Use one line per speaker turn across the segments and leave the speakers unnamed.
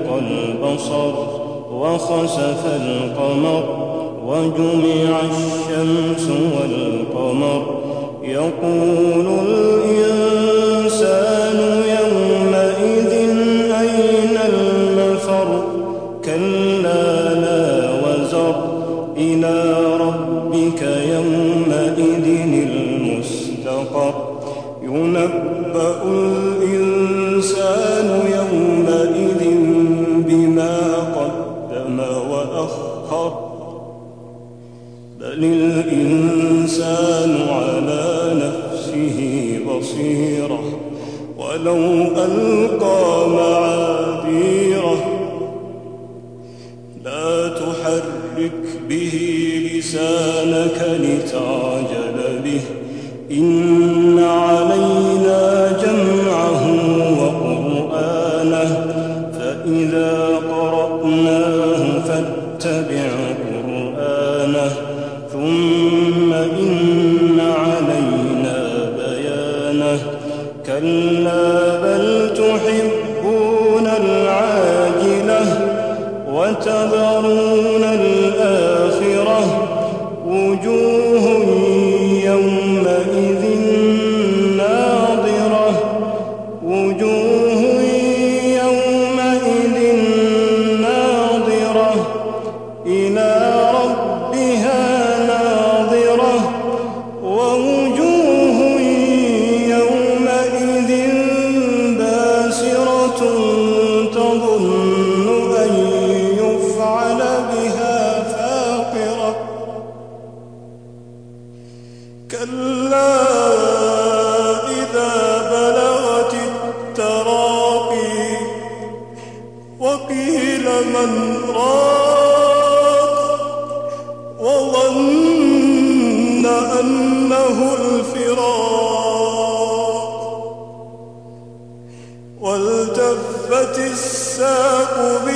البصر وخسف القمر وجمع الشمس والقمر. يقول الإنسان يومئذ أين المفر؟ كلا لا وزر. إلى ربك يومئذ المستقر. ينبأ قدم وأخر بل الإنسان على نفسه بصيرة. ولو ألقى معاذيره لا تحرك به لسانك لتعجل به. إن علينا جمعه وقرآنه. وتذرون الآخرة وجوه يومئذ ناظرة. وجوه يومئذ ناظرة. إلى ربها ناظرة. ووجوه يومئذ باسرة تظن كلا إذا بلغت التراقي وقيل من راق وظن أنه الفراق والتفت الساق بالساق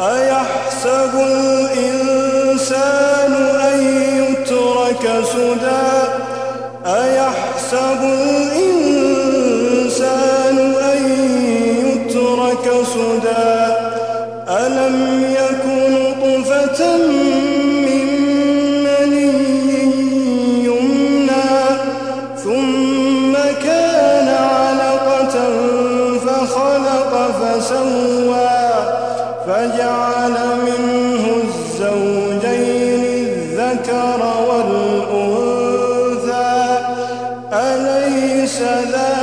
أيحسب الإنسان أن يترك سدى؟ أيحسب الإنسان أن يترك سدى؟ ألم يكن نطفة من مني يمنى ثم كان علقة فخلق فسوى فجعل منه الزوجين الذكر والأنثى. أليس ذلك